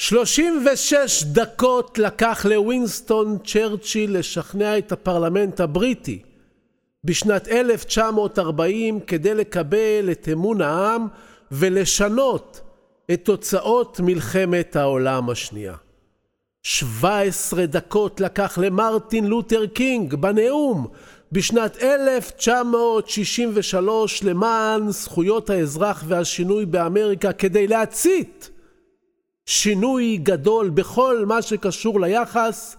36 דקות לקח לווינסטון צ'רצ'יל לשכנע את הפרלמנט הבריטי בשנת 1940 כדי לקבל את אמון העם ולשנות את תוצאות מלחמת העולם השנייה. 17 דקות לקח למרטין לותר קינג בנאום בשנת 1963 למען זכויות האזרח והשינוי באמריקה כדי להצית שינוי גדול בכל מה שקשור ליחס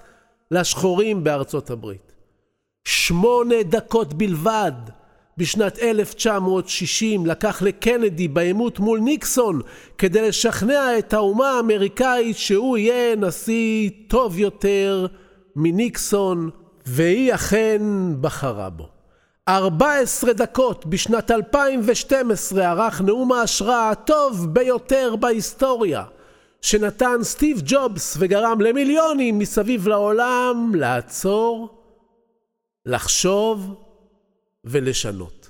לשחורים בארצות הברית. שמונה דקות בלבד בשנת 1960 לקח לקנדי בעימות מול ניקסון כדי לשכנע את האומה האמריקאית שהוא יהיה נשיא טוב יותר מניקסון, והיא אכן בחרה בו. 14 דקות בשנת 2012 ערך נאום ההשראה הטוב ביותר בהיסטוריה, שנתן סטיב ג'ובס וגרם למיליונים מסביב לעולם לעצור, לחשוב ולשנות.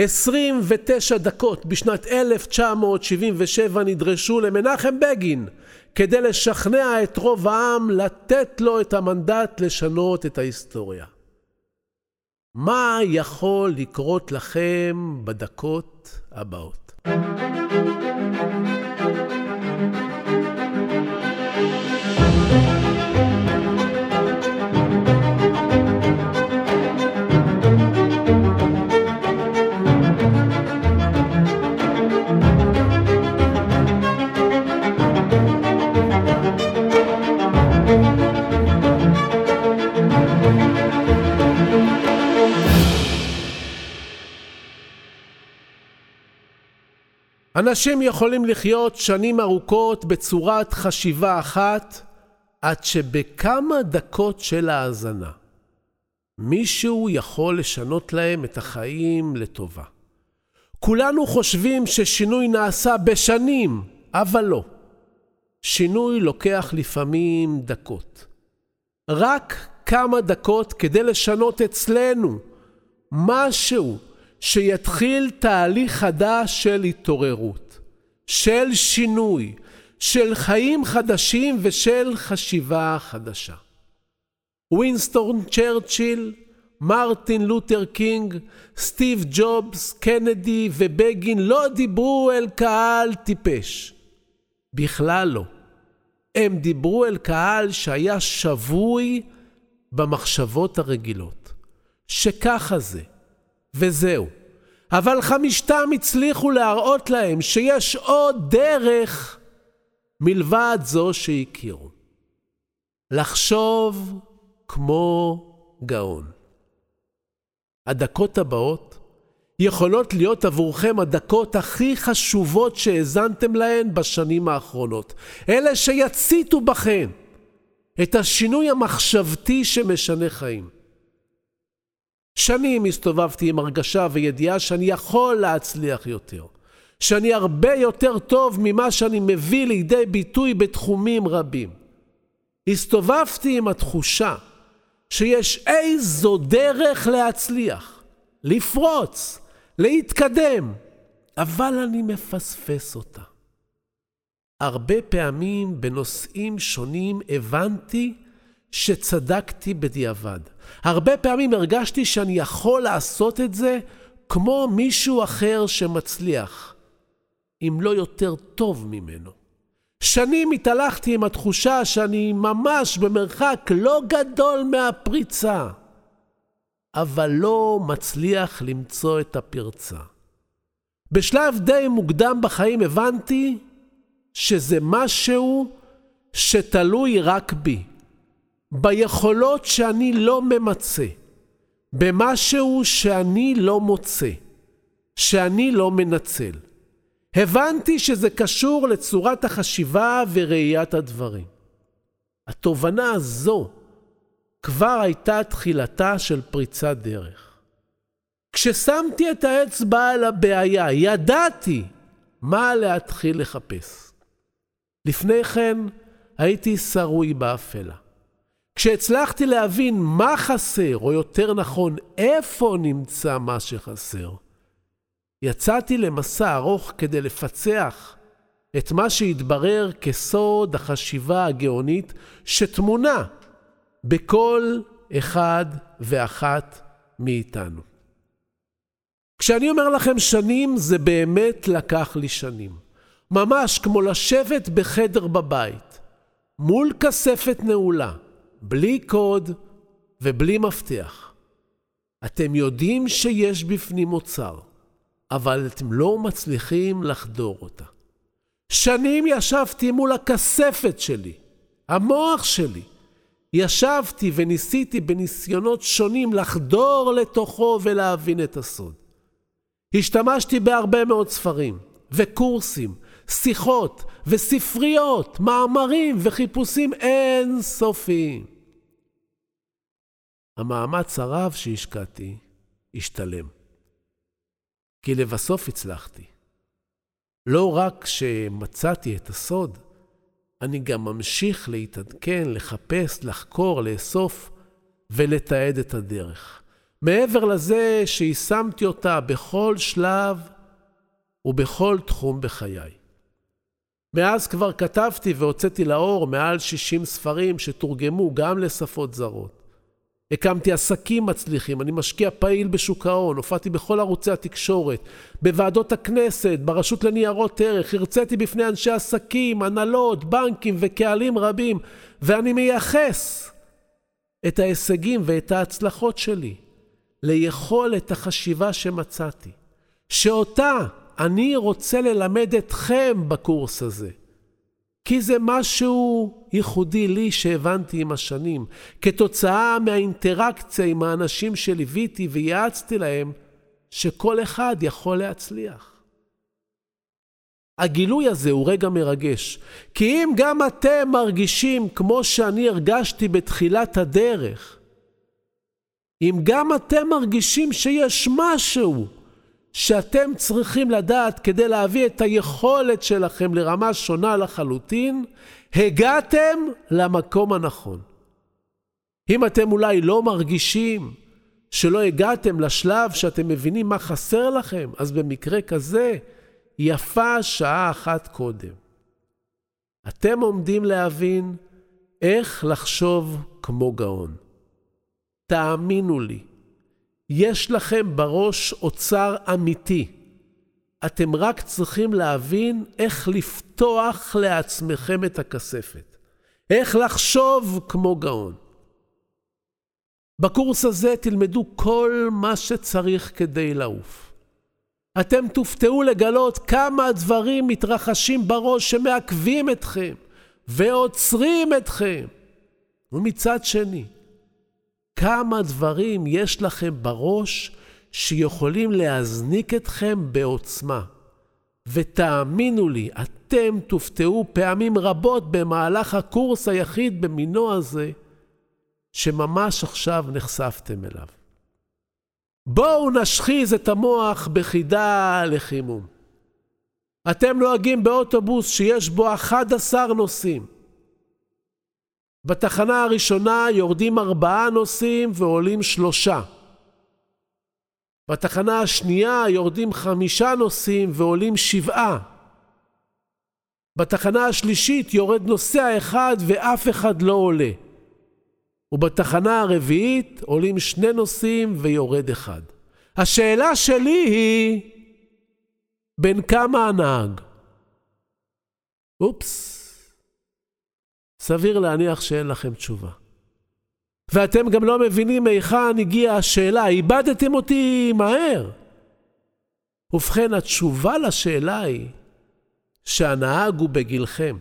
29 דקות בשנת 1977 נדרשו למנחם בגין כדי לשכנע את רוב העם לתת לו את המנדט לשנות את ההיסטוריה. מה יכול לקרות לכם בדקות הבאות? אנשים יכולים לחיות שנים ארוכות בצורת חשיבה אחת, עד שבכמה דקות של האזנה מישהו יכול לשנות להם את החיים לטובה. כולנו חושבים ששינוי נעשה בשנים, אבל לא. שינוי לוקח לפעמים דקות. רק כמה דקות כדי לשנות אצלנו משהו שיתחיל תהליך חדש של התעוררות, של שינוי, של חיים חדשים ושל חשיבה חדשה. ווינסטון צ'רצ'יל, מרטין לותר קינג, סטיב ג'ובס, קנדי ובגין לא דיברו אל קהל טיפש. בכלל לא. הם דיברו אל קהל שהיה שבוי במחשבות הרגילות. שככה זה. וזהו. אבל חמישתם הצליחו להראות להם שיש עוד דרך מלבד זו שהכירו. לחשוב כמו גאון. הדקות הבאות יכולות להיות עבורכם הדקות הכי חשובות שהאזנתם להן בשנים האחרונות. אלה שיציתו בכם את השינוי המחשבתי שמשנה חיים. שנים הסתובבתי עם הרגשה וידיעה שאני יכול להצליח יותר. שאני הרבה יותר טוב ממה שאני מביא לידי ביטוי בתחומים רבים. הסתובבתי עם התחושה שיש איזו דרך להצליח, לפרוץ, להתקדם, אבל אני מפספס אותה. הרבה פעמים בנושאים שונים הבנתי שצדקתי בדיעבד. הרבה פעמים הרגשתי שאני יכול לעשות את זה כמו מישהו אחר שמצליח, אם לא יותר טוב ממנו. שנים התהלכתי עם התחושה שאני ממש במרחק לא גדול מהפריצה, אבל לא מצליח למצוא את הפרצה. בשלב די מוקדם בחיים הבנתי שזה משהו שתלוי רק בי. ביכולות שאני לא ממצה, במשהו שאני לא מוצא, שאני לא מנצל. הבנתי שזה קשור לצורת החשיבה וראיית הדברים. התובנה הזו כבר הייתה תחילתה של פריצת דרך. כששמתי את האצבע על הבעיה, ידעתי מה להתחיל לחפש. לפני כן הייתי שרוי באפלה. כשהצלחתי להבין מה חסר, או יותר נכון, איפה נמצא מה שחסר, יצאתי למסע ארוך כדי לפצח את מה שהתברר כסוד החשיבה הגאונית שטמונה בכל אחד ואחת מאיתנו. כשאני אומר לכם שנים, זה באמת לקח לי שנים. ממש כמו לשבת בחדר בבית, מול כספת נעולה, בלי קוד ובלי מפתח. אתם יודעים שיש בפנים אוצר, אבל אתם לא מצליחים לחדור אותה. שנים ישבתי מול הכספת שלי, המוח שלי. ישבתי וניסיתי בניסיונות שונים לחדור לתוכו ולהבין את הסוד. השתמשתי בהרבה מאוד ספרים וקורסים, שיחות וספריות, מאמרים וחיפושים אין סופיים. המאמץ הרב שהשקעתי השתלם. כי לבסוף הצלחתי. לא רק שמצאתי את הסוד, אני גם ממשיך להתעדכן, לחפש, לחקור, לאסוף ולתעד את הדרך. מעבר לזה שיישמתי אותה בכל שלב ובכל תחום בחיי. מאז כבר כתבתי והוצאתי לאור מעל 60 ספרים שתורגמו גם לשפות זרות. הקמתי עסקים מצליחים, אני משקיע פעיל בשוק ההון, הופעתי בכל ערוצי התקשורת, בוועדות הכנסת, ברשות לניירות ערך, הרציתי בפני אנשי עסקים, הנהלות, בנקים וקהלים רבים, ואני מייחס את ההישגים ואת ההצלחות שלי ליכולת החשיבה שמצאתי, שאותה אני רוצה ללמד אתכם בקורס הזה. כי זה משהו ייחודי לי שהבנתי עם השנים, כתוצאה מהאינטראקציה עם האנשים שליוויתי וייעצתי להם, שכל אחד יכול להצליח. הגילוי הזה הוא רגע מרגש, כי אם גם אתם מרגישים כמו שאני הרגשתי בתחילת הדרך, אם גם אתם מרגישים שיש משהו שאתם צריכים לדעת כדי להביא את היכולת שלכם לרמה שונה לחלוטין, הגעתם למקום הנכון. אם אתם אולי לא מרגישים שלא הגעתם לשלב שאתם מבינים מה חסר לכם, אז במקרה כזה, יפה שעה אחת קודם. אתם עומדים להבין איך לחשוב כמו גאון. תאמינו לי, יש לכם בראש אוצר אמיתי. אתם רק צריכים להבין איך לפתוח לעצמכם את הכספת. איך לחשוב כמו גאון. בקורס הזה תלמדו כל מה שצריך כדי לעוף. אתם תופתעו לגלות כמה דברים מתרחשים בראש שמעכבים אתכם ועוצרים אתכם. ומצד שני, כמה דברים יש לכם בראש שיכולים להזניק אתכם בעוצמה. ותאמינו לי, אתם תופתעו פעמים רבות במהלך הקורס היחיד במינו הזה, שממש עכשיו נחשפתם אליו. בואו נשחיז את המוח בחידה לחימום. אתם נוהגים באוטובוס שיש בו 11 נוסעים. בתחנה הראשונה יורדים ארבעה נוסעים ועולים שלושה. בתחנה השנייה יורדים חמישה נוסעים ועולים שבעה. בתחנה השלישית יורד נוסע אחד ואף אחד לא עולה. ובתחנה הרביעית עולים שני נוסעים ויורד אחד. השאלה שלי היא, בין כמה הנהג? אופס. סביר להניח שאין לכם תשובה. ואתם גם לא מבינים היכן הגיעה השאלה, איבדתם אותי מהר. ובכן, התשובה לשאלה היא שהנהג הוא בגילכם.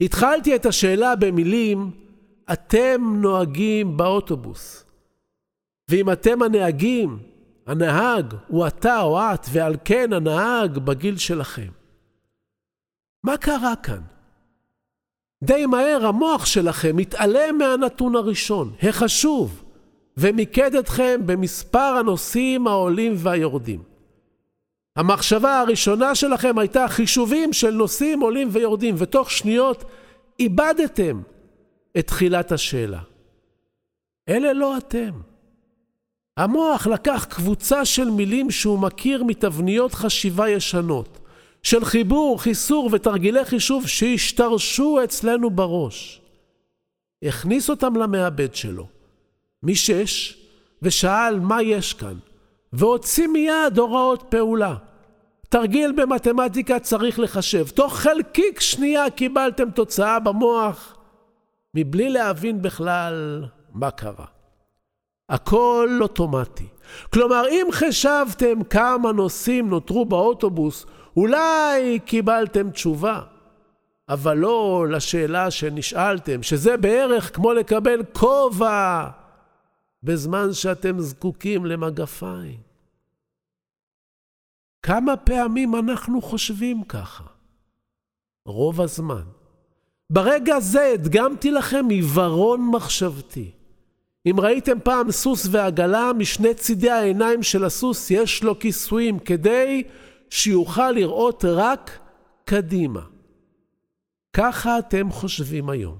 התחלתי את השאלה במילים, אתם נוהגים באוטובוס. ואם אתם הנהגים, הנהג הוא אתה או את, ועל כן הנהג בגיל שלכם. מה קרה כאן? די מהר המוח שלכם מתעלם מהנתון הראשון, החשוב, ומיקד אתכם במספר הנושאים העולים והיורדים. המחשבה הראשונה שלכם הייתה חישובים של נושאים עולים ויורדים, ותוך שניות איבדתם את תחילת השאלה. אלה לא אתם. המוח לקח קבוצה של מילים שהוא מכיר מתבניות חשיבה ישנות, של חיבור, חיסור ותרגילי חישוב שהשתרשו אצלנו בראש. הכניס אותם למעבד שלו, משש, ושאל מה יש כאן, והוציא מיד הוראות פעולה. תרגיל במתמטיקה צריך לחשב. תוך חלקיק שנייה קיבלתם תוצאה במוח, מבלי להבין בכלל מה קרה. הכל אוטומטי. כלומר, אם חשבתם כמה נוסעים נותרו באוטובוס, אולי קיבלתם תשובה, אבל לא לשאלה שנשאלתם, שזה בערך כמו לקבל כובע בזמן שאתם זקוקים למגפיים. כמה פעמים אנחנו חושבים ככה? רוב הזמן. ברגע הזה הדגמתי לכם עיוורון מחשבתי. אם ראיתם פעם סוס ועגלה, משני צידי העיניים של הסוס יש לו כיסויים כדי שיוכל לראות רק קדימה. ככה אתם חושבים היום.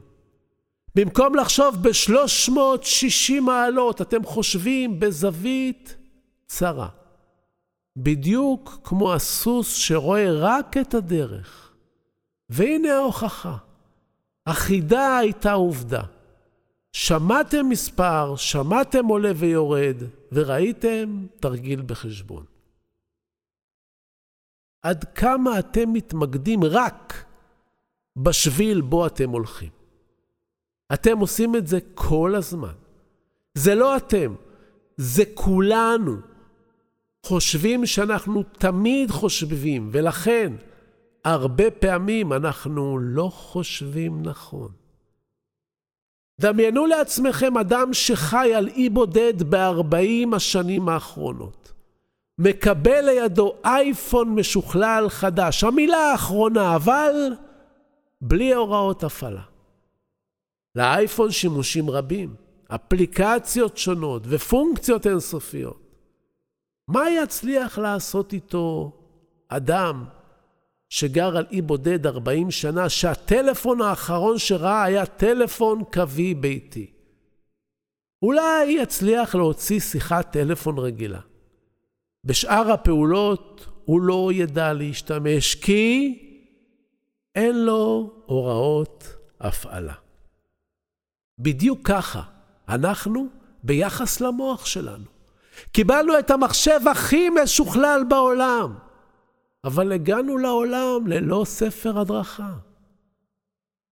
במקום לחשוב ב-360 מעלות, אתם חושבים בזווית צרה. בדיוק כמו הסוס שרואה רק את הדרך. והנה ההוכחה. החידה הייתה עובדה. שמעתם מספר, שמעתם עולה ויורד, וראיתם תרגיל בחשבון. עד כמה אתם מתמקדים רק בשביל בו אתם הולכים. אתם עושים את זה כל הזמן. זה לא אתם, זה כולנו. חושבים שאנחנו תמיד חושבים, ולכן הרבה פעמים אנחנו לא חושבים נכון. דמיינו לעצמכם אדם שחי על אי בודד בארבעים השנים האחרונות. מקבל לידו אייפון משוכלל חדש, המילה האחרונה, אבל בלי הוראות הפעלה. לאייפון שימושים רבים, אפליקציות שונות ופונקציות אינסופיות. מה יצליח לעשות איתו אדם שגר על אי בודד 40 שנה, שהטלפון האחרון שראה היה טלפון קווי ביתי? אולי יצליח להוציא שיחת טלפון רגילה. בשאר הפעולות הוא לא ידע להשתמש כי אין לו הוראות הפעלה. בדיוק ככה אנחנו ביחס למוח שלנו. קיבלנו את המחשב הכי משוכלל בעולם, אבל הגענו לעולם ללא ספר הדרכה.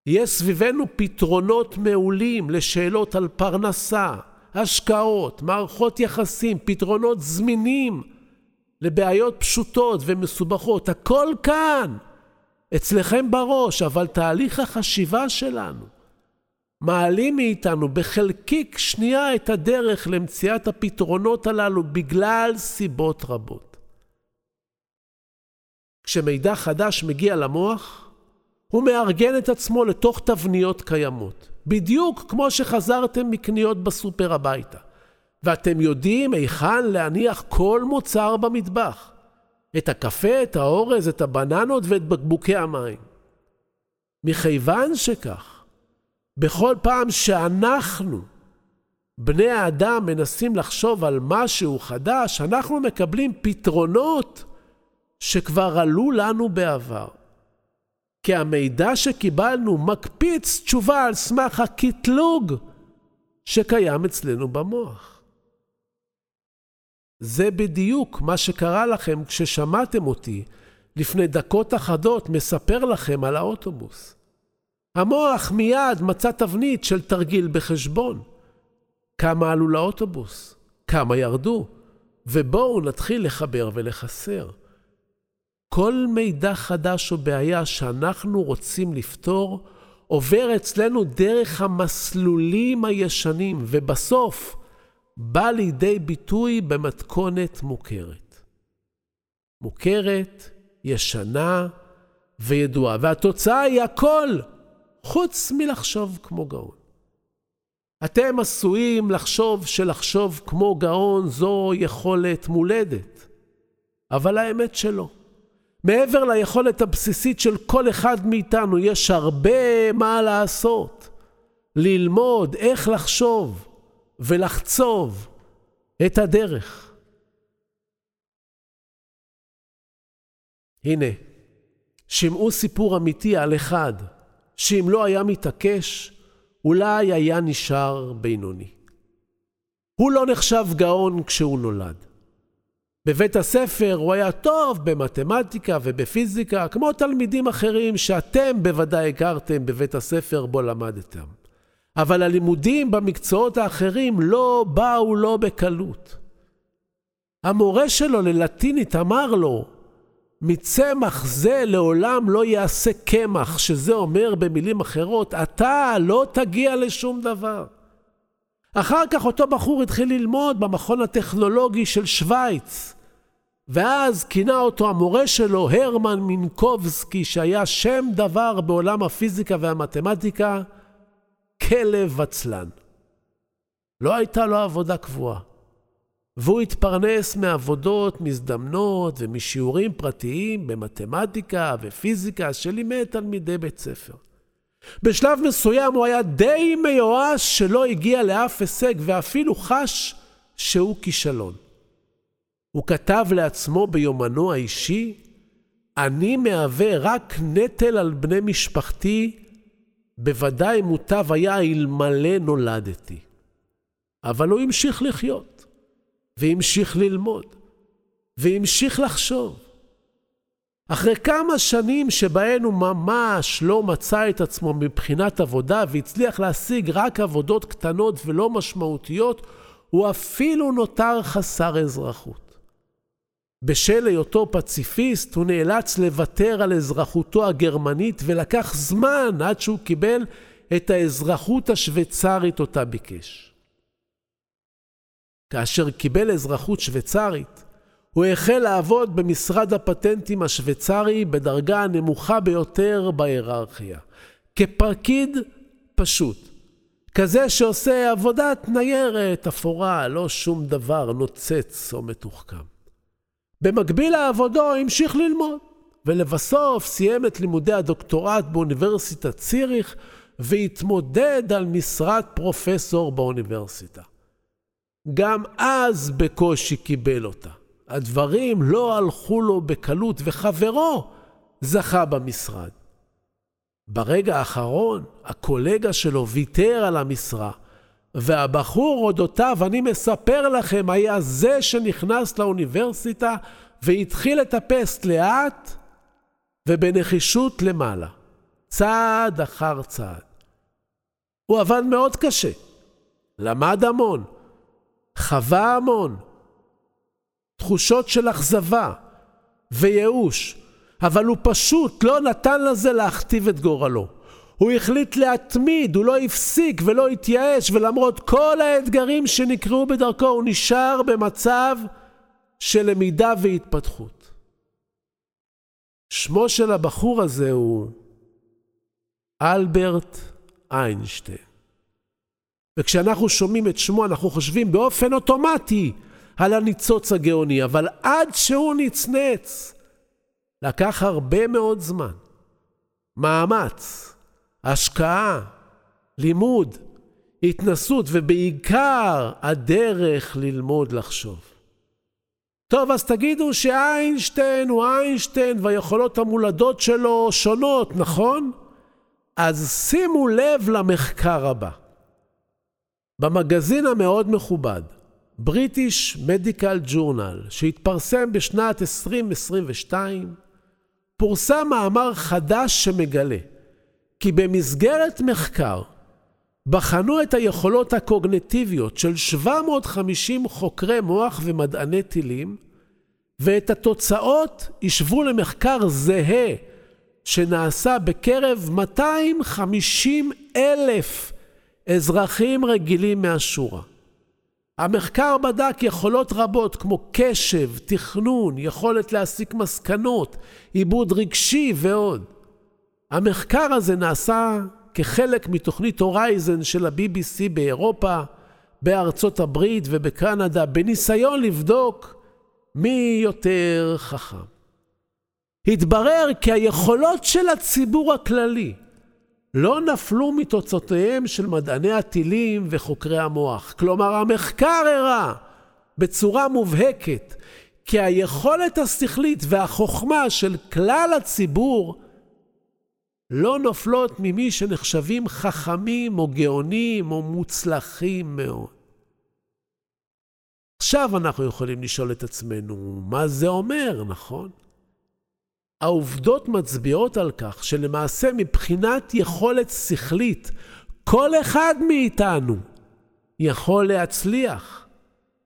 יש סביבנו פתרונות מעולים לשאלות על פרנסה, השקעות, מערכות יחסים, פתרונות זמינים לבעיות פשוטות ומסובכות. הכל כאן, אצלכם בראש, אבל תהליך החשיבה שלנו מעלים מאיתנו בחלקיק שנייה את הדרך למציאת הפתרונות הללו בגלל סיבות רבות. כשמידע חדש מגיע למוח, הוא מארגן את עצמו לתוך תבניות קיימות, בדיוק כמו שחזרתם מקניות בסופר הביתה, ואתם יודעים היכן להניח כל מוצר במטבח. את הקפה, את האורז, את הבננות ואת בקבוקי המים. מכיוון שכך, בכל פעם שאנחנו, בני האדם, מנסים לחשוב על משהו חדש, אנחנו מקבלים פתרונות שכבר עלו לנו בעבר. כי המידע שקיבלנו מקפיץ תשובה על סמך הקטלוג שקיים אצלנו במוח. זה בדיוק מה שקרה לכם כששמעתם אותי לפני דקות אחדות מספר לכם על האוטובוס. המוח מיד מצא תבנית של תרגיל בחשבון. כמה עלו לאוטובוס? כמה ירדו? ובואו נתחיל לחבר ולחסר. כל מידע חדש או בעיה שאנחנו רוצים לפתור עובר אצלנו דרך המסלולים הישנים, ובסוף בא לידי ביטוי במתכונת מוכרת. מוכרת, ישנה וידועה, והתוצאה היא הכל חוץ מלחשוב כמו גאון. אתם עשויים לחשוב שלחשוב כמו גאון זו יכולת מולדת, אבל האמת שלא. מעבר ליכולת הבסיסית של כל אחד מאיתנו, יש הרבה מה לעשות. ללמוד איך לחשוב ולחצוב את הדרך. הנה, שמעו סיפור אמיתי על אחד, שאם לא היה מתעקש, אולי היה נשאר בינוני. הוא לא נחשב גאון כשהוא נולד. בבית הספר הוא היה טוב במתמטיקה ובפיזיקה, כמו תלמידים אחרים שאתם בוודאי הכרתם בבית הספר בו למדתם. אבל הלימודים במקצועות האחרים לא באו לו בקלות. המורה שלו ללטינית אמר לו, מצמח זה לעולם לא יעשה קמח, שזה אומר במילים אחרות, אתה לא תגיע לשום דבר. אחר כך אותו בחור התחיל ללמוד במכון הטכנולוגי של שווייץ, ואז כינה אותו המורה שלו, הרמן מינקובסקי, שהיה שם דבר בעולם הפיזיקה והמתמטיקה, כלב עצלן. לא הייתה לו עבודה קבועה. והוא התפרנס מעבודות מזדמנות ומשיעורים פרטיים במתמטיקה ופיזיקה שלימד תלמידי בית ספר. בשלב מסוים הוא היה די מיואש שלא הגיע לאף הישג ואפילו חש שהוא כישלון. הוא כתב לעצמו ביומנו האישי, אני מהווה רק נטל על בני משפחתי, בוודאי מוטב היה אלמלא נולדתי. אבל הוא המשיך לחיות, והמשיך ללמוד, והמשיך לחשוב. אחרי כמה שנים שבהן הוא ממש לא מצא את עצמו מבחינת עבודה והצליח להשיג רק עבודות קטנות ולא משמעותיות, הוא אפילו נותר חסר אזרחות. בשל היותו פציפיסט, הוא נאלץ לוותר על אזרחותו הגרמנית ולקח זמן עד שהוא קיבל את האזרחות השוויצרית אותה ביקש. כאשר קיבל אזרחות שוויצרית, הוא החל לעבוד במשרד הפטנטים השוויצרי בדרגה הנמוכה ביותר בהיררכיה, כפקיד פשוט, כזה שעושה עבודת ניירת אפורה, לא שום דבר נוצץ או מתוחכם. במקביל לעבודו המשיך ללמוד, ולבסוף סיים את לימודי הדוקטורט באוניברסיטת ציריך והתמודד על משרת פרופסור באוניברסיטה. גם אז בקושי קיבל אותה. הדברים לא הלכו לו בקלות, וחברו זכה במשרד. ברגע האחרון, הקולגה שלו ויתר על המשרה, והבחור אודותיו, אני מספר לכם, היה זה שנכנס לאוניברסיטה והתחיל לטפס לאט ובנחישות למעלה, צעד אחר צעד. הוא עבד מאוד קשה, למד המון, חווה המון, תחושות של אכזבה וייאוש, אבל הוא פשוט לא נתן לזה להכתיב את גורלו. הוא החליט להתמיד, הוא לא הפסיק ולא התייאש, ולמרות כל האתגרים שנקראו בדרכו, הוא נשאר במצב של למידה והתפתחות. שמו של הבחור הזה הוא אלברט איינשטיין. וכשאנחנו שומעים את שמו, אנחנו חושבים באופן אוטומטי על הניצוץ הגאוני, אבל עד שהוא נצנץ, לקח הרבה מאוד זמן. מאמץ, השקעה, לימוד, התנסות, ובעיקר הדרך ללמוד לחשוב. טוב, אז תגידו שאיינשטיין הוא איינשטיין והיכולות המולדות שלו שונות, נכון? אז שימו לב למחקר הבא. במגזין המאוד מכובד, British Medical Journal, שהתפרסם בשנת 2022, פורסם מאמר חדש שמגלה כי במסגרת מחקר בחנו את היכולות הקוגנטיביות של 750 חוקרי מוח ומדעני טילים, ואת התוצאות השוו למחקר זהה שנעשה בקרב 250 אלף אזרחים רגילים מהשורה. המחקר בדק יכולות רבות כמו קשב, תכנון, יכולת להסיק מסקנות, עיבוד רגשי ועוד. המחקר הזה נעשה כחלק מתוכנית הורייזן של ה-BBC באירופה, בארצות הברית ובקנדה, בניסיון לבדוק מי יותר חכם. התברר כי היכולות של הציבור הכללי לא נפלו מתוצאותיהם של מדעני הטילים וחוקרי המוח. כלומר, המחקר הראה בצורה מובהקת כי היכולת השכלית והחוכמה של כלל הציבור לא נופלות ממי שנחשבים חכמים או גאונים או מוצלחים מאוד. עכשיו אנחנו יכולים לשאול את עצמנו, מה זה אומר, נכון? העובדות מצביעות על כך שלמעשה מבחינת יכולת שכלית, כל אחד מאיתנו יכול להצליח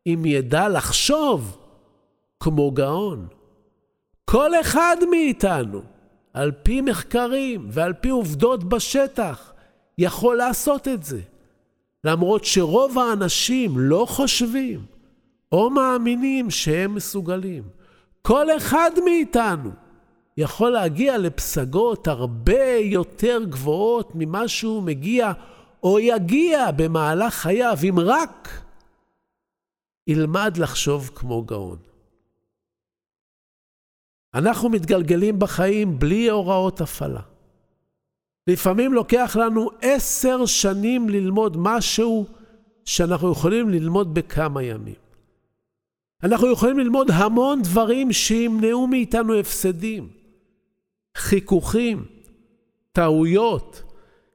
אם ידע לחשוב כמו גאון. כל אחד מאיתנו, על פי מחקרים ועל פי עובדות בשטח, יכול לעשות את זה. למרות שרוב האנשים לא חושבים או מאמינים שהם מסוגלים. כל אחד מאיתנו יכול להגיע לפסגות הרבה יותר גבוהות ממה שהוא מגיע או יגיע במהלך חייו, אם רק ילמד לחשוב כמו גאון. אנחנו מתגלגלים בחיים בלי הוראות הפעלה. לפעמים לוקח לנו עשר שנים ללמוד משהו שאנחנו יכולים ללמוד בכמה ימים. אנחנו יכולים ללמוד המון דברים שימנעו מאיתנו הפסדים, חיכוכים, טעויות,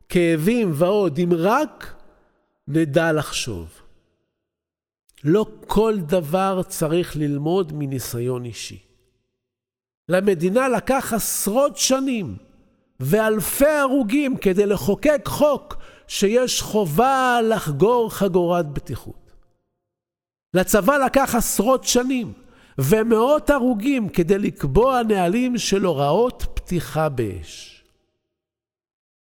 כאבים ועוד, אם רק נדע לחשוב. לא כל דבר צריך ללמוד מניסיון אישי. למדינה לקח עשרות שנים ואלפי הרוגים כדי לחוקק חוק שיש חובה לחגור חגורת בטיחות. לצבא לקח עשרות שנים ומאות הרוגים כדי לקבוע נהלים של הוראות פתיחה באש.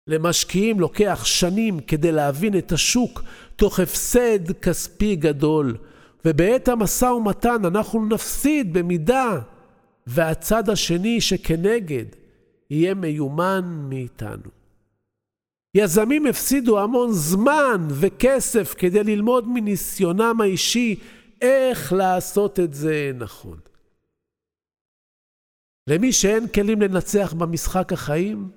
למשקיעים לוקח שנים כדי להבין את השוק תוך הפסד כספי גדול, ובעת המשא ומתן אנחנו נפסיד במידה והצד השני שכנגד יהיה מיומן מאיתנו. יזמים הפסידו המון זמן וכסף כדי ללמוד מניסיונם האישי איך לעשות את זה נכון. למי שאין כלים לנצח במשחק החיים,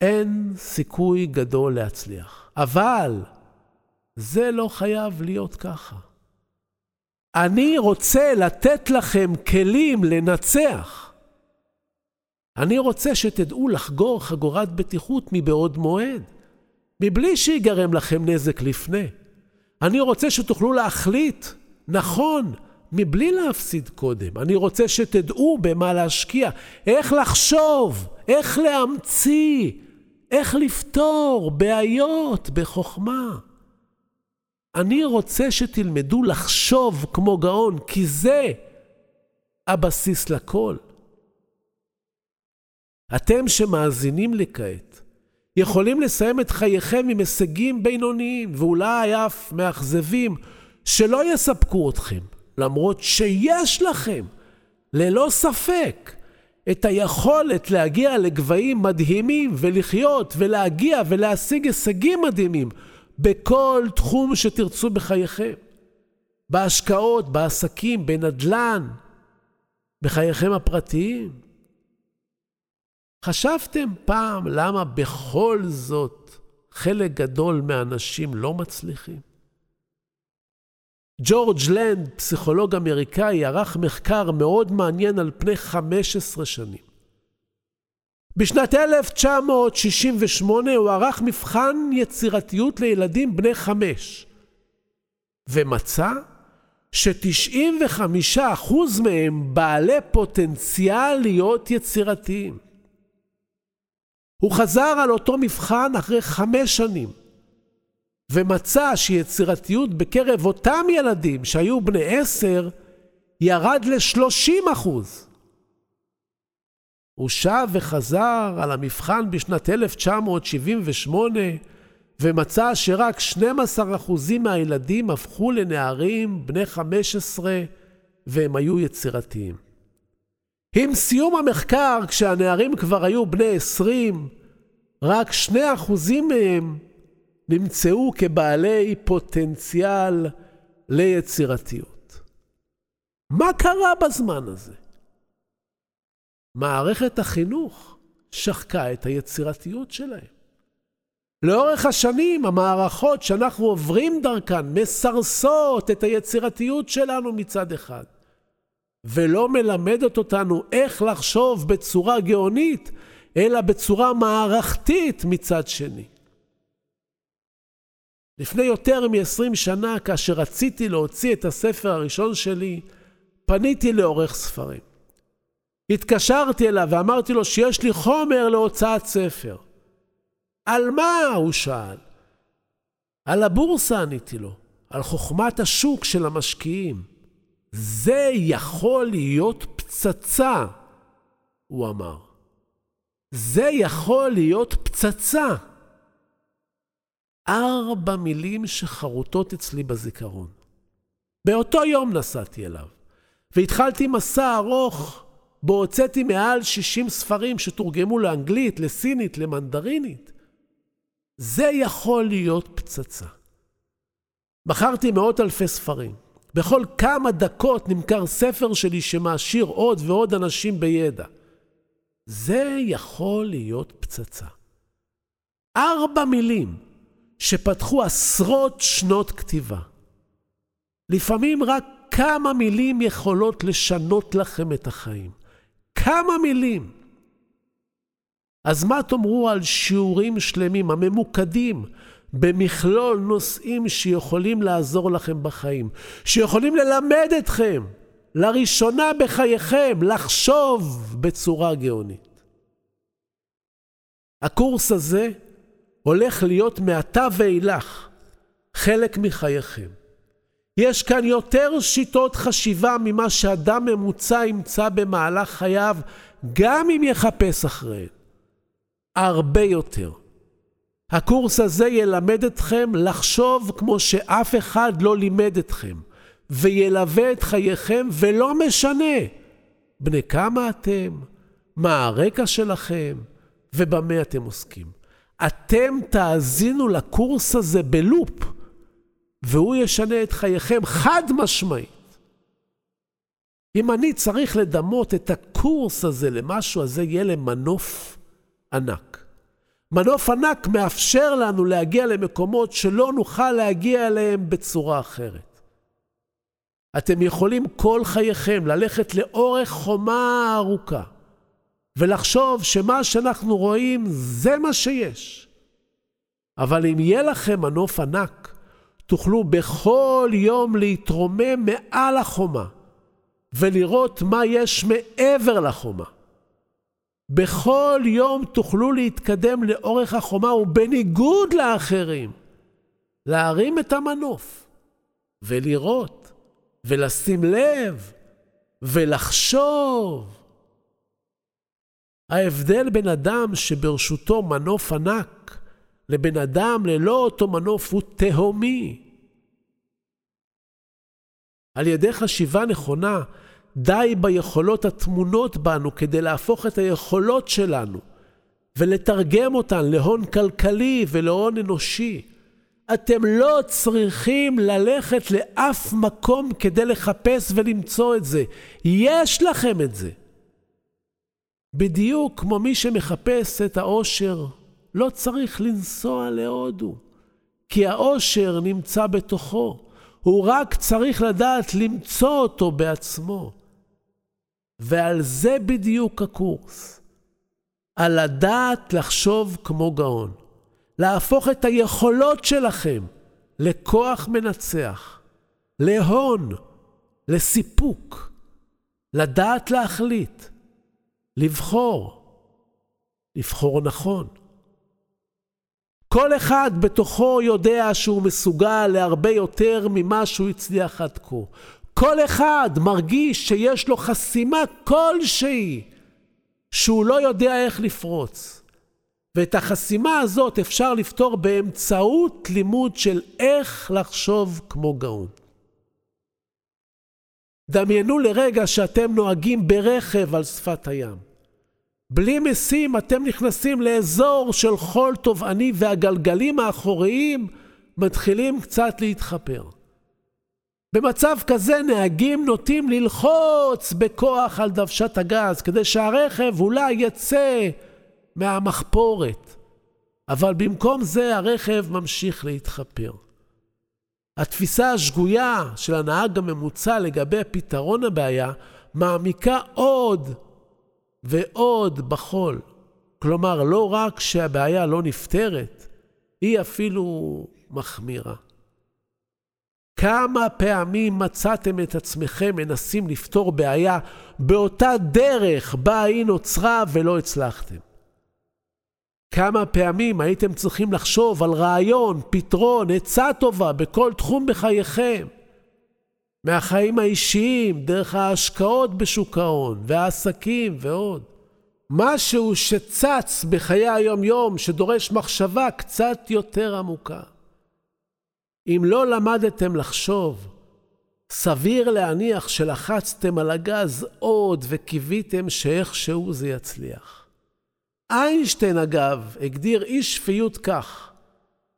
אין סיכוי גדול להצליח. אבל זה לא חייב להיות ככה. אני רוצה לתת לכם כלים לנצח. אני רוצה שתדעו לחגור חגורת בטיחות מבעוד מועד, מבלי שיגרם לכם נזק לפני. אני רוצה שתוכלו להחליט נכון, מבלי להפסיד קודם. אני רוצה שתדעו במה להשקיע, איך לחשוב, איך להמציא, איך לפתור בעיות בחוכמה. אני רוצה שתלמדו לחשוב כמו גאון, כי זה הבסיס לכל. אתם שמאזינים לי כעת, יכולים לסיים את חייכם עם הישגים בינוניים ואולי אף מאכזבים שלא יספקו אתכם, למרות שיש לכם, ללא ספק, את היכולת להגיע לגבהים מדהימים ולחיות ולהגיע ולהשיג הישגים מדהימים בכל תחום שתרצו בחייכם. בהשקעות, בעסקים, בנדל"ן, בחייכם הפרטיים. חשבתם פעם למה בכל זאת חלק גדול מהאנשים לא מצליחים? ג'ורג' לנד, פסיכולוג אמריקאי, ערך מחקר מאוד מעניין על פני 15 שנים. בשנת 1968 הוא ערך מבחן יצירתיות לילדים בני חמש, ומצא ש-95% מהם בעלי פוטנציאל להיות יצירתיים. הוא חזר על אותו מבחן אחרי חמש שנים, ומצא שיצירתיות בקרב אותם ילדים שהיו בני עשר ירד ל-30 אחוז. הוא שב וחזר על המבחן בשנת 1978 ומצא שרק 12% מהילדים הפכו לנערים בני 15 והם היו יצירתיים. עם סיום המחקר, כשהנערים כבר היו בני 20, רק 2% מהם נמצאו כבעלי פוטנציאל ליצירתיות. מה קרה בזמן הזה? מערכת החינוך שחקה את היצירתיות שלהם. לאורך השנים המערכות שאנחנו עוברים דרכן מסרסות את היצירתיות שלנו מצד אחד. ולא מלמדת אותנו איך לחשוב בצורה גאונית, אלא בצורה מערכתית מצד שני. לפני יותר מ-20 שנה, כאשר רציתי להוציא את הספר הראשון שלי, פניתי לעורך ספרים. התקשרתי אליו ואמרתי לו שיש לי חומר להוצאת ספר. על מה? הוא שאל. על הבורסה עניתי לו, על חוכמת השוק של המשקיעים. זה יכול להיות פצצה, הוא אמר. זה יכול להיות פצצה. ארבע מילים שחרוטות אצלי בזיכרון. באותו יום נסעתי אליו, והתחלתי מסע ארוך בו הוצאתי מעל 60 ספרים שתורגמו לאנגלית, לסינית, למנדרינית. זה יכול להיות פצצה. מכרתי מאות אלפי ספרים. בכל כמה דקות נמכר ספר שלי שמעשיר עוד ועוד אנשים בידע. זה יכול להיות פצצה. ארבע מילים שפתחו עשרות שנות כתיבה. לפעמים רק כמה מילים יכולות לשנות לכם את החיים. כמה מילים. אז מה תאמרו על שיעורים שלמים הממוקדים במכלול נושאים שיכולים לעזור לכם בחיים, שיכולים ללמד אתכם לראשונה בחייכם לחשוב בצורה גאונית. הקורס הזה הולך להיות מעתה ואילך חלק מחייכם. יש כאן יותר שיטות חשיבה ממה שאדם ממוצע ימצא במהלך חייו, גם אם יחפש אחריהן. הרבה יותר. הקורס הזה ילמד אתכם לחשוב כמו שאף אחד לא לימד אתכם, וילווה את חייכם, ולא משנה בני כמה אתם, מה הרקע שלכם, ובמה אתם עוסקים. אתם תאזינו לקורס הזה בלופ. והוא ישנה את חייכם חד משמעית. אם אני צריך לדמות את הקורס הזה למשהו, אז זה יהיה למנוף ענק. מנוף ענק מאפשר לנו להגיע למקומות שלא נוכל להגיע אליהם בצורה אחרת. אתם יכולים כל חייכם ללכת לאורך חומה ארוכה ולחשוב שמה שאנחנו רואים זה מה שיש. אבל אם יהיה לכם מנוף ענק, תוכלו בכל יום להתרומם מעל החומה ולראות מה יש מעבר לחומה. בכל יום תוכלו להתקדם לאורך החומה ובניגוד לאחרים, להרים את המנוף ולראות ולשים לב ולחשוב. ההבדל בין אדם שברשותו מנוף ענק לבן אדם ללא אותו מנוף הוא תהומי. על ידי חשיבה נכונה, די ביכולות הטמונות בנו כדי להפוך את היכולות שלנו ולתרגם אותן להון כלכלי ולהון אנושי. אתם לא צריכים ללכת לאף מקום כדי לחפש ולמצוא את זה. יש לכם את זה. בדיוק כמו מי שמחפש את האושר לא צריך לנסוע להודו, כי העושר נמצא בתוכו. הוא רק צריך לדעת למצוא אותו בעצמו. ועל זה בדיוק הקורס. על לדעת לחשוב כמו גאון. להפוך את היכולות שלכם לכוח מנצח, להון, לסיפוק, לדעת להחליט, לבחור, לבחור נכון. כל אחד בתוכו יודע שהוא מסוגל להרבה יותר ממה שהוא הצליח עד כה. כל אחד מרגיש שיש לו חסימה כלשהי, שהוא לא יודע איך לפרוץ. ואת החסימה הזאת אפשר לפתור באמצעות לימוד של איך לחשוב כמו גאון. דמיינו לרגע שאתם נוהגים ברכב על שפת הים. בלי משים אתם נכנסים לאזור של חול תובעני והגלגלים האחוריים מתחילים קצת להתחפר. במצב כזה נהגים נוטים ללחוץ בכוח על דוושת הגז כדי שהרכב אולי יצא מהמחפורת, אבל במקום זה הרכב ממשיך להתחפר. התפיסה השגויה של הנהג הממוצע לגבי פתרון הבעיה מעמיקה עוד ועוד בחול. כלומר, לא רק שהבעיה לא נפתרת, היא אפילו מחמירה. כמה פעמים מצאתם את עצמכם מנסים לפתור בעיה באותה דרך בה היא נוצרה ולא הצלחתם? כמה פעמים הייתם צריכים לחשוב על רעיון, פתרון, עצה טובה בכל תחום בחייכם? מהחיים האישיים, דרך ההשקעות בשוק ההון, והעסקים ועוד. משהו שצץ בחיי היום-יום, שדורש מחשבה קצת יותר עמוקה. אם לא למדתם לחשוב, סביר להניח שלחצתם על הגז עוד וקיוויתם שאיכשהו זה יצליח. איינשטיין, אגב, הגדיר אי שפיות כך: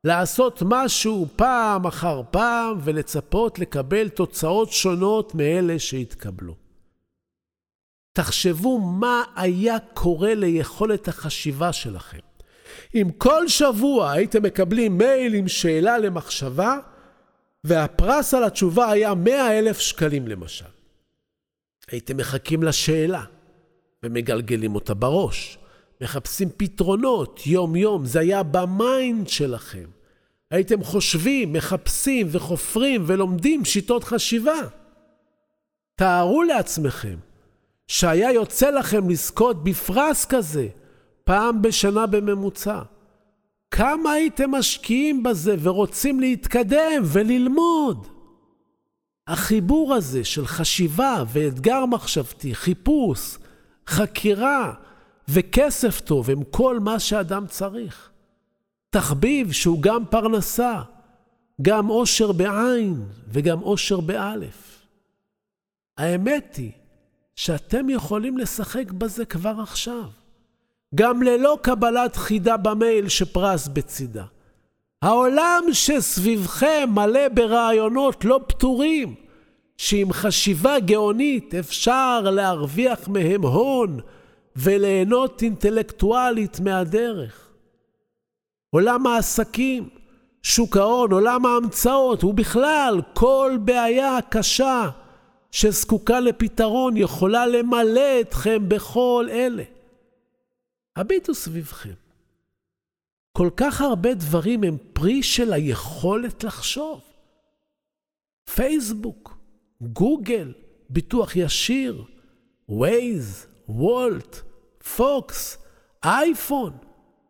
לעשות משהו פעם אחר פעם ולצפות לקבל תוצאות שונות מאלה שהתקבלו. תחשבו מה היה קורה ליכולת החשיבה שלכם. אם כל שבוע הייתם מקבלים מייל עם שאלה למחשבה, והפרס על התשובה היה 100 אלף שקלים למשל. הייתם מחכים לשאלה ומגלגלים אותה בראש. מחפשים פתרונות יום-יום, זה היה ב mind שלכם. הייתם חושבים, מחפשים וחופרים ולומדים שיטות חשיבה. תארו לעצמכם שהיה יוצא לכם לזכות בפרס כזה פעם בשנה בממוצע. כמה הייתם משקיעים בזה ורוצים להתקדם וללמוד? החיבור הזה של חשיבה ואתגר מחשבתי, חיפוש, חקירה וכסף טוב הם כל מה שאדם צריך. תחביב שהוא גם פרנסה, גם אושר בעין וגם אושר באלף. האמת היא שאתם יכולים לשחק בזה כבר עכשיו, גם ללא קבלת חידה במייל שפרס בצידה. העולם שסביבכם מלא ברעיונות לא פתורים, שעם חשיבה גאונית אפשר להרוויח מהם הון וליהנות אינטלקטואלית מהדרך. עולם העסקים, שוק ההון, עולם ההמצאות, ובכלל כל בעיה קשה שזקוקה לפתרון יכולה למלא אתכם בכל אלה. הביטו סביבכם. כל כך הרבה דברים הם פרי של היכולת לחשוב. פייסבוק, גוגל, ביטוח ישיר, ווייז, וולט, פוקס, אייפון,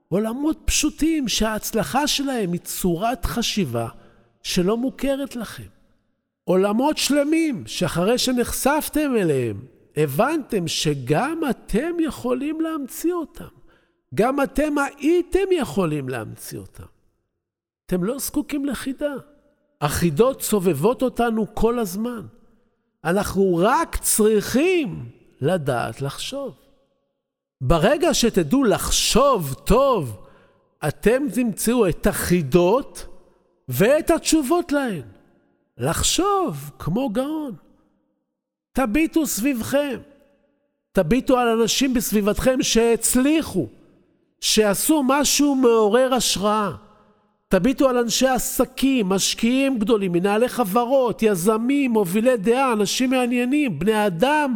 עולמות פשוטים שההצלחה שלהם היא צורת חשיבה שלא מוכרת לכם. עולמות שלמים שאחרי שנחשפתם אליהם, הבנתם שגם אתם יכולים להמציא אותם. גם אתם הייתם יכולים להמציא אותם. אתם לא זקוקים לחידה. החידות סובבות אותנו כל הזמן. אנחנו רק צריכים לדעת לחשוב. ברגע שתדעו לחשוב טוב, אתם תמצאו את החידות ואת התשובות להן. לחשוב כמו גאון. תביטו סביבכם. תביטו על אנשים בסביבתכם שהצליחו, שעשו משהו מעורר השראה. תביטו על אנשי עסקים, משקיעים גדולים, מנהלי חברות, יזמים, מובילי דעה, אנשים מעניינים, בני אדם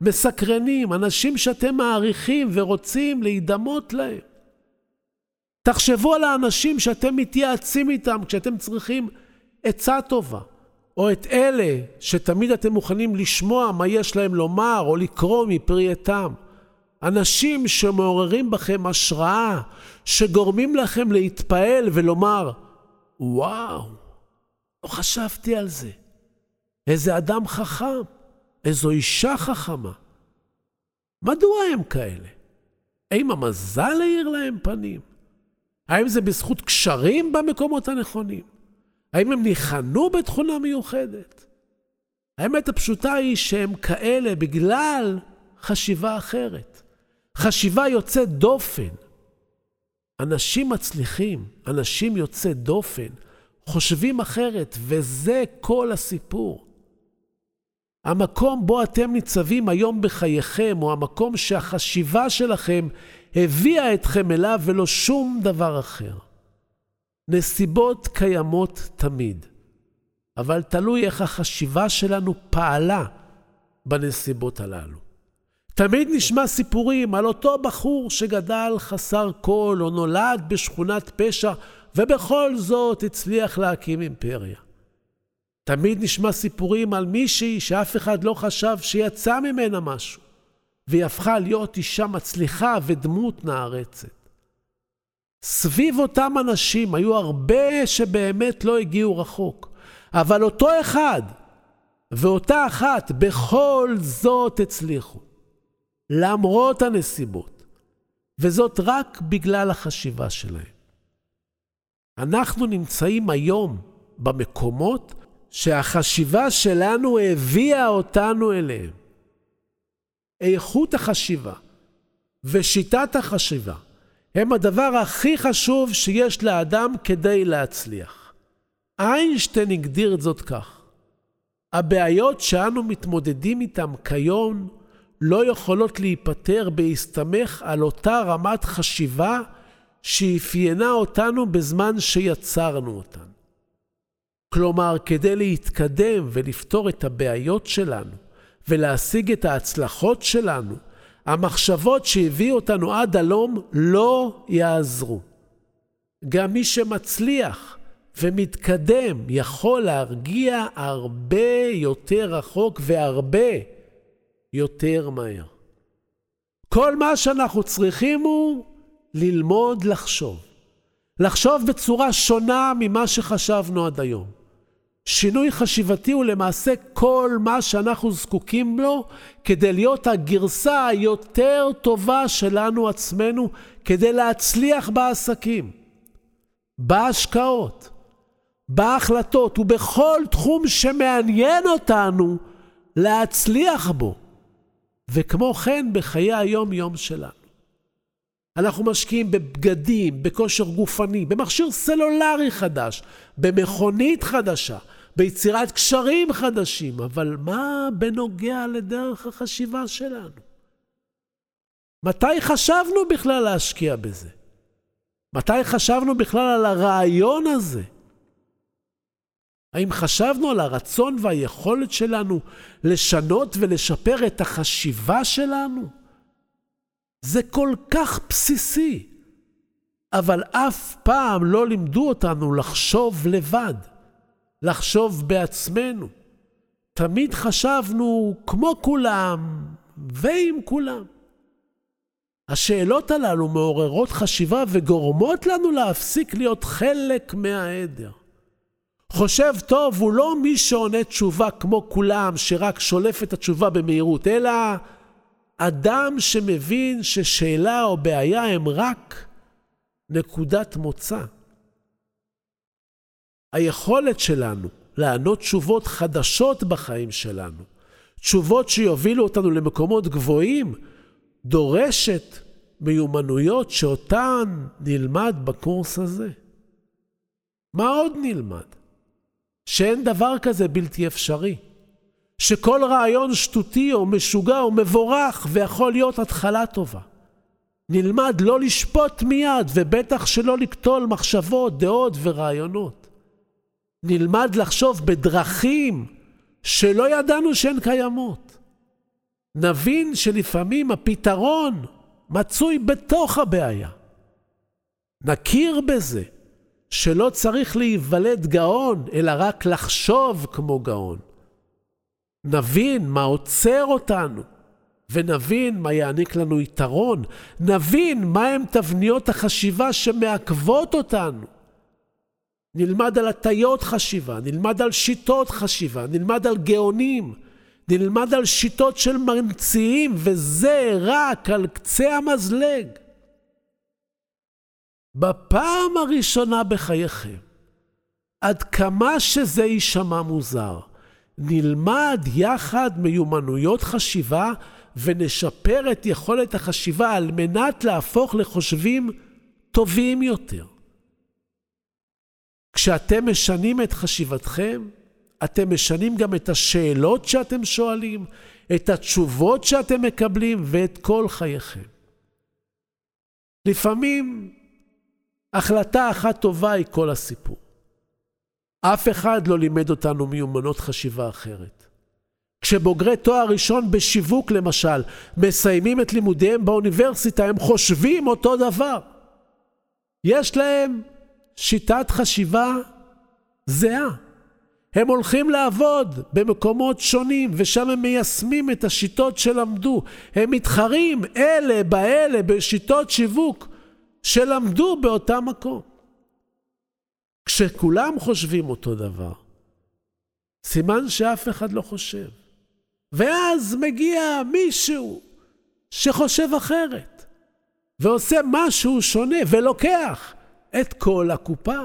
מסקרנים, אנשים שאתם מעריכים ורוצים להידמות להם. תחשבו על האנשים שאתם מתייעצים איתם כשאתם צריכים עצה טובה, או את אלה שתמיד אתם מוכנים לשמוע מה יש להם לומר או לקרוא מפרי עטם. אנשים שמעוררים בכם השראה, שגורמים לכם להתפעל ולומר, וואו, לא חשבתי על זה. איזה אדם חכם. איזו אישה חכמה. מדוע הם כאלה? האם המזל האיר להם פנים? האם זה בזכות קשרים במקומות הנכונים? האם הם ניחנו בתכונה מיוחדת? האמת הפשוטה היא שהם כאלה בגלל חשיבה אחרת. חשיבה יוצאת דופן. אנשים מצליחים, אנשים יוצאי דופן, חושבים אחרת, וזה כל הסיפור. המקום בו אתם ניצבים היום בחייכם, הוא המקום שהחשיבה שלכם הביאה אתכם אליו ולא שום דבר אחר. נסיבות קיימות תמיד, אבל תלוי איך החשיבה שלנו פעלה בנסיבות הללו. תמיד נשמע סיפורים על אותו בחור שגדל חסר כל או נולד בשכונת פשע ובכל זאת הצליח להקים אימפריה. תמיד נשמע סיפורים על מישהי שאף אחד לא חשב שיצא ממנה משהו, והיא הפכה להיות אישה מצליחה ודמות נערצת. סביב אותם אנשים היו הרבה שבאמת לא הגיעו רחוק, אבל אותו אחד ואותה אחת בכל זאת הצליחו, למרות הנסיבות, וזאת רק בגלל החשיבה שלהם. אנחנו נמצאים היום במקומות שהחשיבה שלנו הביאה אותנו אליהם. איכות החשיבה ושיטת החשיבה הם הדבר הכי חשוב שיש לאדם כדי להצליח. איינשטיין הגדיר את זאת כך: הבעיות שאנו מתמודדים איתן כיום לא יכולות להיפתר בהסתמך על אותה רמת חשיבה שאפיינה אותנו בזמן שיצרנו אותן. כלומר, כדי להתקדם ולפתור את הבעיות שלנו ולהשיג את ההצלחות שלנו, המחשבות שהביאו אותנו עד הלום לא יעזרו. גם מי שמצליח ומתקדם יכול להרגיע הרבה יותר רחוק והרבה יותר מהר. כל מה שאנחנו צריכים הוא ללמוד לחשוב. לחשוב בצורה שונה ממה שחשבנו עד היום. שינוי חשיבתי הוא למעשה כל מה שאנחנו זקוקים לו כדי להיות הגרסה היותר טובה שלנו עצמנו, כדי להצליח בעסקים, בהשקעות, בהחלטות ובכל תחום שמעניין אותנו להצליח בו, וכמו כן בחיי היום-יום שלנו. אנחנו משקיעים בבגדים, בכושר גופני, במכשיר סלולרי חדש, במכונית חדשה, ביצירת קשרים חדשים, אבל מה בנוגע לדרך החשיבה שלנו? מתי חשבנו בכלל להשקיע בזה? מתי חשבנו בכלל על הרעיון הזה? האם חשבנו על הרצון והיכולת שלנו לשנות ולשפר את החשיבה שלנו? זה כל כך בסיסי, אבל אף פעם לא לימדו אותנו לחשוב לבד. לחשוב בעצמנו. תמיד חשבנו כמו כולם ועם כולם. השאלות הללו מעוררות חשיבה וגורמות לנו להפסיק להיות חלק מהעדר. חושב טוב הוא לא מי שעונה תשובה כמו כולם, שרק שולף את התשובה במהירות, אלא אדם שמבין ששאלה או בעיה הם רק נקודת מוצא. היכולת שלנו לענות תשובות חדשות בחיים שלנו, תשובות שיובילו אותנו למקומות גבוהים, דורשת מיומנויות שאותן נלמד בקורס הזה. מה עוד נלמד? שאין דבר כזה בלתי אפשרי. שכל רעיון שטותי או משוגע או מבורך ויכול להיות התחלה טובה. נלמד לא לשפוט מיד ובטח שלא לקטול מחשבות, דעות ורעיונות. נלמד לחשוב בדרכים שלא ידענו שהן קיימות. נבין שלפעמים הפתרון מצוי בתוך הבעיה. נכיר בזה שלא צריך להיוולד גאון, אלא רק לחשוב כמו גאון. נבין מה עוצר אותנו, ונבין מה יעניק לנו יתרון. נבין מהם תבניות החשיבה שמעכבות אותנו. נלמד על הטיות חשיבה, נלמד על שיטות חשיבה, נלמד על גאונים, נלמד על שיטות של ממציאים, וזה רק על קצה המזלג. בפעם הראשונה בחייכם, עד כמה שזה יישמע מוזר, נלמד יחד מיומנויות חשיבה ונשפר את יכולת החשיבה על מנת להפוך לחושבים טובים יותר. כשאתם משנים את חשיבתכם, אתם משנים גם את השאלות שאתם שואלים, את התשובות שאתם מקבלים ואת כל חייכם. לפעמים החלטה אחת טובה היא כל הסיפור. אף אחד לא לימד אותנו מיומנות חשיבה אחרת. כשבוגרי תואר ראשון בשיווק למשל מסיימים את לימודיהם באוניברסיטה, הם חושבים אותו דבר. יש להם שיטת חשיבה זהה. הם הולכים לעבוד במקומות שונים, ושם הם מיישמים את השיטות שלמדו. הם מתחרים אלה באלה בשיטות שיווק שלמדו באותם מקום. כשכולם חושבים אותו דבר, סימן שאף אחד לא חושב. ואז מגיע מישהו שחושב אחרת, ועושה משהו שונה, ולוקח את כל הקופה.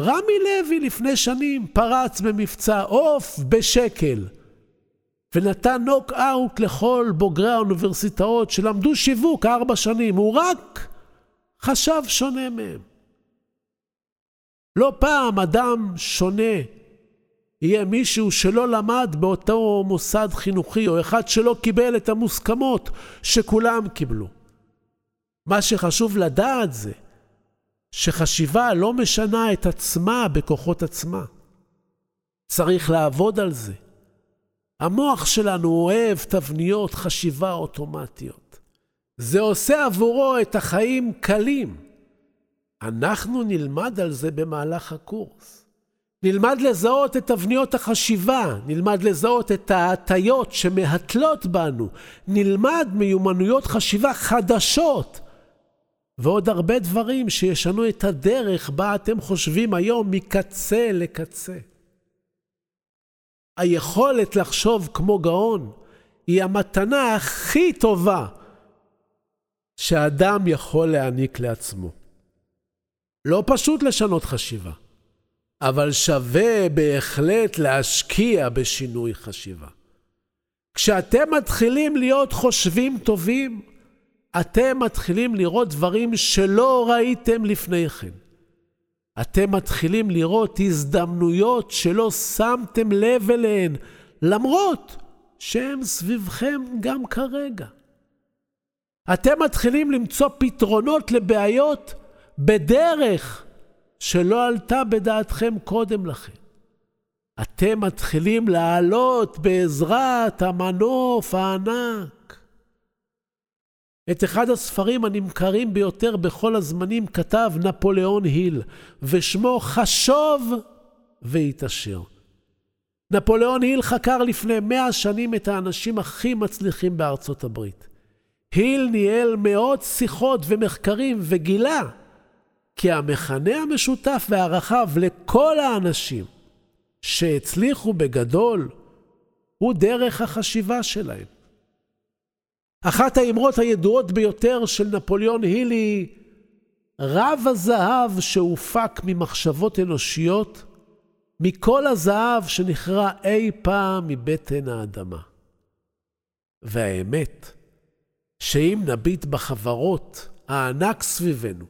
רמי לוי לפני שנים פרץ במבצע עוף בשקל, ונתן נוק אאוט לכל בוגרי האוניברסיטאות שלמדו שיווק ארבע שנים. הוא רק חשב שונה מהם. לא פעם אדם שונה יהיה מישהו שלא למד באותו מוסד חינוכי, או אחד שלא קיבל את המוסכמות שכולם קיבלו. מה שחשוב לדעת זה שחשיבה לא משנה את עצמה בכוחות עצמה. צריך לעבוד על זה. המוח שלנו אוהב תבניות חשיבה אוטומטיות. זה עושה עבורו את החיים קלים. אנחנו נלמד על זה במהלך הקורס. נלמד לזהות את תבניות החשיבה, נלמד לזהות את ההטיות שמהתלות בנו, נלמד מיומנויות חשיבה חדשות, ועוד הרבה דברים שישנו את הדרך בה אתם חושבים היום מקצה לקצה. היכולת לחשוב כמו גאון היא המתנה הכי טובה שאדם יכול להעניק לעצמו. לא פשוט לשנות חשיבה, אבל שווה בהחלט להשקיע בשינוי חשיבה. כשאתם מתחילים להיות חושבים טובים, אתם מתחילים לראות דברים שלא ראיתם לפני כן. אתם מתחילים לראות הזדמנויות שלא שמתם לב אליהן, למרות שהן סביבכם גם כרגע. אתם מתחילים למצוא פתרונות לבעיות בדרך שלא עלתה בדעתכם קודם לכן. אתם מתחילים לעלות בעזרת המנוף הענק. את אחד הספרים הנמכרים ביותר בכל הזמנים כתב נפוליאון היל, ושמו חשוב והתעשר. נפוליאון היל חקר לפני מאה שנים את האנשים הכי מצליחים בארצות הברית. היל ניהל מאות שיחות ומחקרים וגילה כי המכנה המשותף והרחב לכל האנשים שהצליחו בגדול הוא דרך החשיבה שלהם. אחת האמרות הידועות ביותר של נפוליאון היל היא רב הזהב שהופק ממחשבות אנושיות מכל הזהב שנכרה אי פעם מבטן האדמה. והאמת, שאם נביט בחברות הענק סביבנו,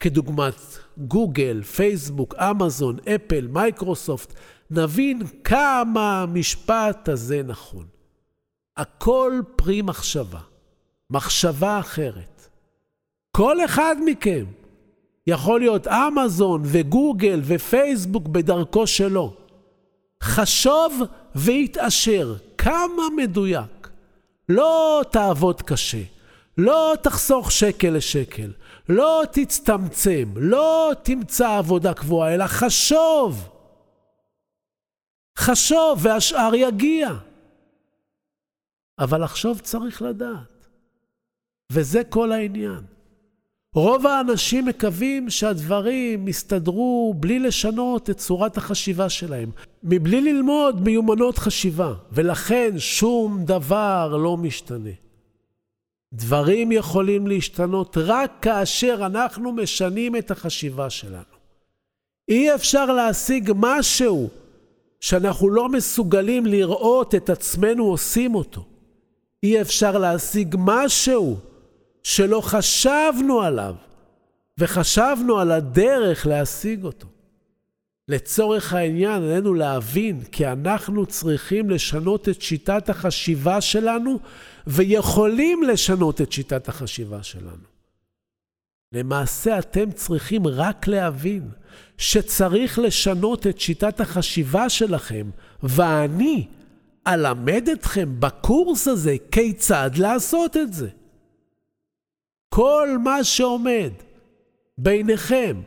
כדוגמת גוגל, פייסבוק, אמזון, אפל, מייקרוסופט, נבין כמה המשפט הזה נכון. הכל פרי מחשבה, מחשבה אחרת. כל אחד מכם יכול להיות אמזון וגוגל ופייסבוק בדרכו שלו. חשוב והתעשר, כמה מדויק. לא תעבוד קשה, לא תחסוך שקל לשקל, לא תצטמצם, לא תמצא עבודה קבועה, אלא חשוב. חשוב והשאר יגיע. אבל לחשוב צריך לדעת. וזה כל העניין. רוב האנשים מקווים שהדברים יסתדרו בלי לשנות את צורת החשיבה שלהם, מבלי ללמוד מיומנות חשיבה, ולכן שום דבר לא משתנה. דברים יכולים להשתנות רק כאשר אנחנו משנים את החשיבה שלנו. אי אפשר להשיג משהו שאנחנו לא מסוגלים לראות את עצמנו עושים אותו. אי אפשר להשיג משהו שלא חשבנו עליו, וחשבנו על הדרך להשיג אותו. לצורך העניין, עלינו להבין כי אנחנו צריכים לשנות את שיטת החשיבה שלנו, ויכולים לשנות את שיטת החשיבה שלנו. למעשה, אתם צריכים רק להבין שצריך לשנות את שיטת החשיבה שלכם, ואני אלמד אתכם בקורס הזה כיצד לעשות את זה. כל מה שעומד ביניכם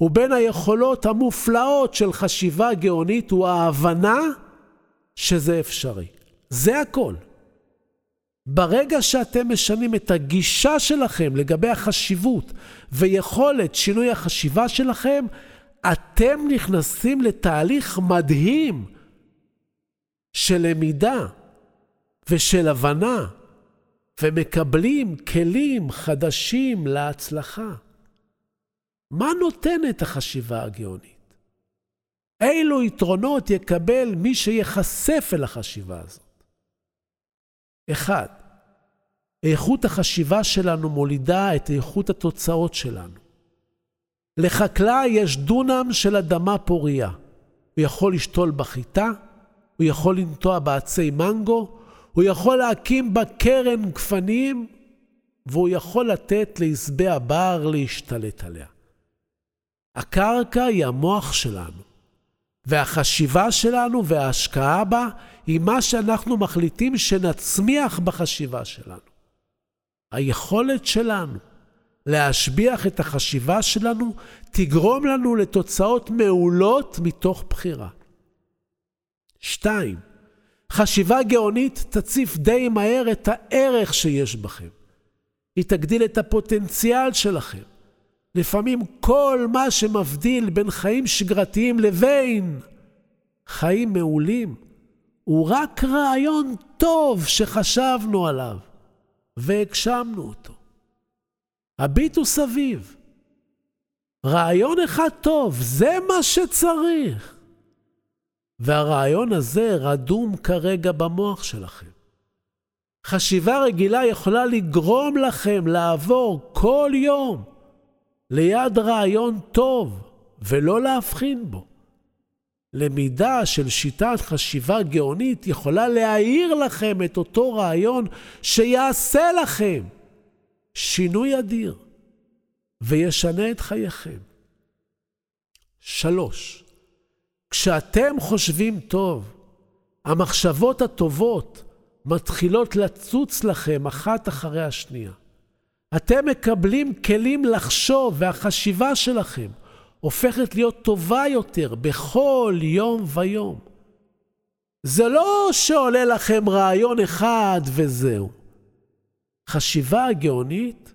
ובין היכולות המופלאות של חשיבה גאונית הוא ההבנה שזה אפשרי. זה הכל. ברגע שאתם משנים את הגישה שלכם לגבי החשיבות ויכולת שינוי החשיבה שלכם, אתם נכנסים לתהליך מדהים של למידה ושל הבנה, ומקבלים כלים חדשים להצלחה. מה נותנת החשיבה הגאונית? אילו יתרונות יקבל מי שיחשף אל החשיבה הזאת? אחד, איכות החשיבה שלנו מולידה את איכות התוצאות שלנו. לחקלאי יש דונם של אדמה פוריה. הוא יכול לשתול בחיטה, הוא יכול לנטוע בעצי מנגו, הוא יכול להקים בה קרן גפנים, והוא יכול לתת לעשבי הבר להשתלט עליה. הקרקע היא המוח שלנו, והחשיבה שלנו וההשקעה בה היא מה שאנחנו מחליטים שנצמיח בחשיבה שלנו. היכולת שלנו להשביח את החשיבה שלנו תגרום לנו לתוצאות מעולות מתוך בחירה. שתיים, חשיבה גאונית תציף די מהר את הערך שיש בכם. היא תגדיל את הפוטנציאל שלכם. לפעמים כל מה שמבדיל בין חיים שגרתיים לבין חיים מעולים הוא רק רעיון טוב שחשבנו עליו והגשמנו אותו. הביטו סביב. רעיון אחד טוב, זה מה שצריך. והרעיון הזה רדום כרגע במוח שלכם. חשיבה רגילה יכולה לגרום לכם לעבור כל יום ליד רעיון טוב ולא להבחין בו. למידה של שיטת חשיבה גאונית יכולה להאיר לכם את אותו רעיון שיעשה לכם שינוי אדיר וישנה את חייכם. שלוש, כשאתם חושבים טוב, המחשבות הטובות מתחילות לצוץ לכם אחת אחרי השנייה. אתם מקבלים כלים לחשוב והחשיבה שלכם הופכת להיות טובה יותר בכל יום ויום. זה לא שעולה לכם רעיון אחד וזהו. חשיבה הגאונית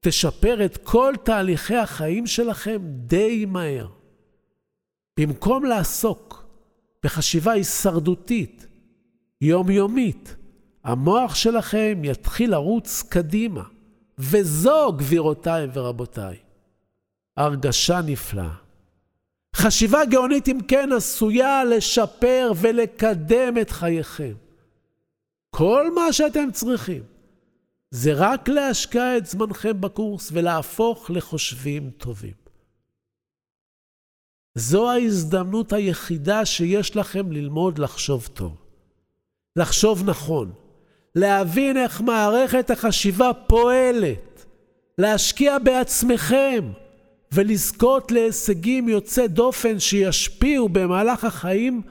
תשפר את כל תהליכי החיים שלכם די מהר. במקום לעסוק בחשיבה הישרדותית, יומיומית, המוח שלכם יתחיל לרוץ קדימה. וזו, גבירותיי ורבותיי, הרגשה נפלאה. חשיבה גאונית, אם כן, עשויה לשפר ולקדם את חייכם. כל מה שאתם צריכים זה רק להשקע את זמנכם בקורס ולהפוך לחושבים טובים. זו ההזדמנות היחידה שיש לכם ללמוד לחשוב טוב. לחשוב נכון. להבין איך מערכת החשיבה פועלת. להשקיע בעצמכם. ולזכות להישגים יוצא דופן שישפיעו במהלך החיים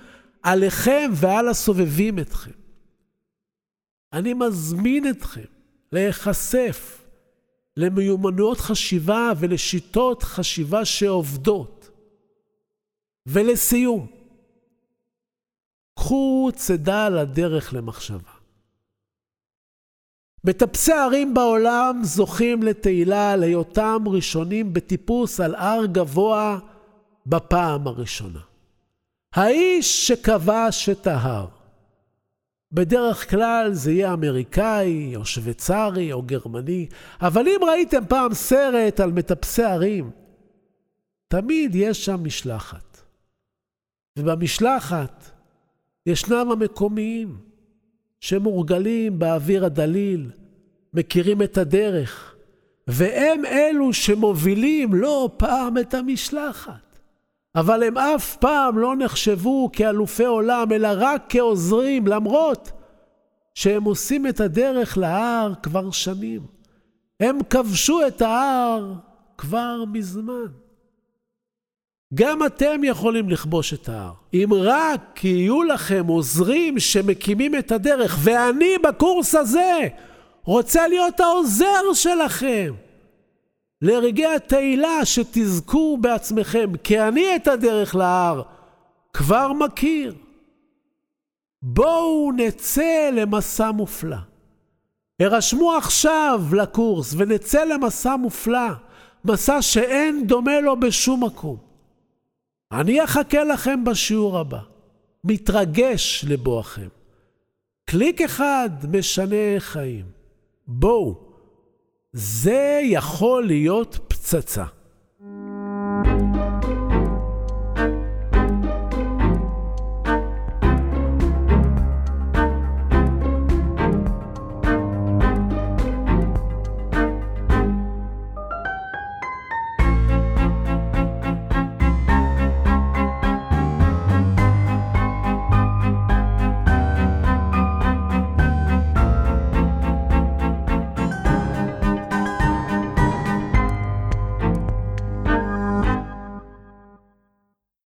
עליכם ועל הסובבים אתכם. אני מזמין אתכם להיחשף למיומנויות חשיבה ולשיטות חשיבה שעובדות. ולסיום, קחו צידה לדרך למחשבה. מטפסי הרים בעולם זוכים לתהילה על היותם ראשונים בטיפוס על הר גבוה בפעם הראשונה. האיש שכבש את ההר. בדרך כלל זה יהיה אמריקאי, או שוויצרי, או גרמני, אבל אם ראיתם פעם סרט על מטפסי הרים, תמיד יש שם משלחת. ובמשלחת ישנם המקומיים. שמורגלים באוויר הדליל, מכירים את הדרך, והם אלו שמובילים לא פעם את המשלחת. אבל הם אף פעם לא נחשבו כאלופי עולם, אלא רק כעוזרים, למרות שהם עושים את הדרך להר כבר שנים. הם כבשו את ההר כבר מזמן. גם אתם יכולים לכבוש את ההר. אם רק יהיו לכם עוזרים שמקימים את הדרך, ואני בקורס הזה רוצה להיות העוזר שלכם. לרגעי התהילה שתזכו בעצמכם, כי אני את הדרך להר כבר מכיר. בואו נצא למסע מופלא. הרשמו עכשיו לקורס ונצא למסע מופלא, מסע שאין דומה לו בשום מקום. אני אחכה לכם בשיעור הבא, מתרגש לבואכם. קליק אחד משנה חיים. בואו, זה יכול להיות פצצה.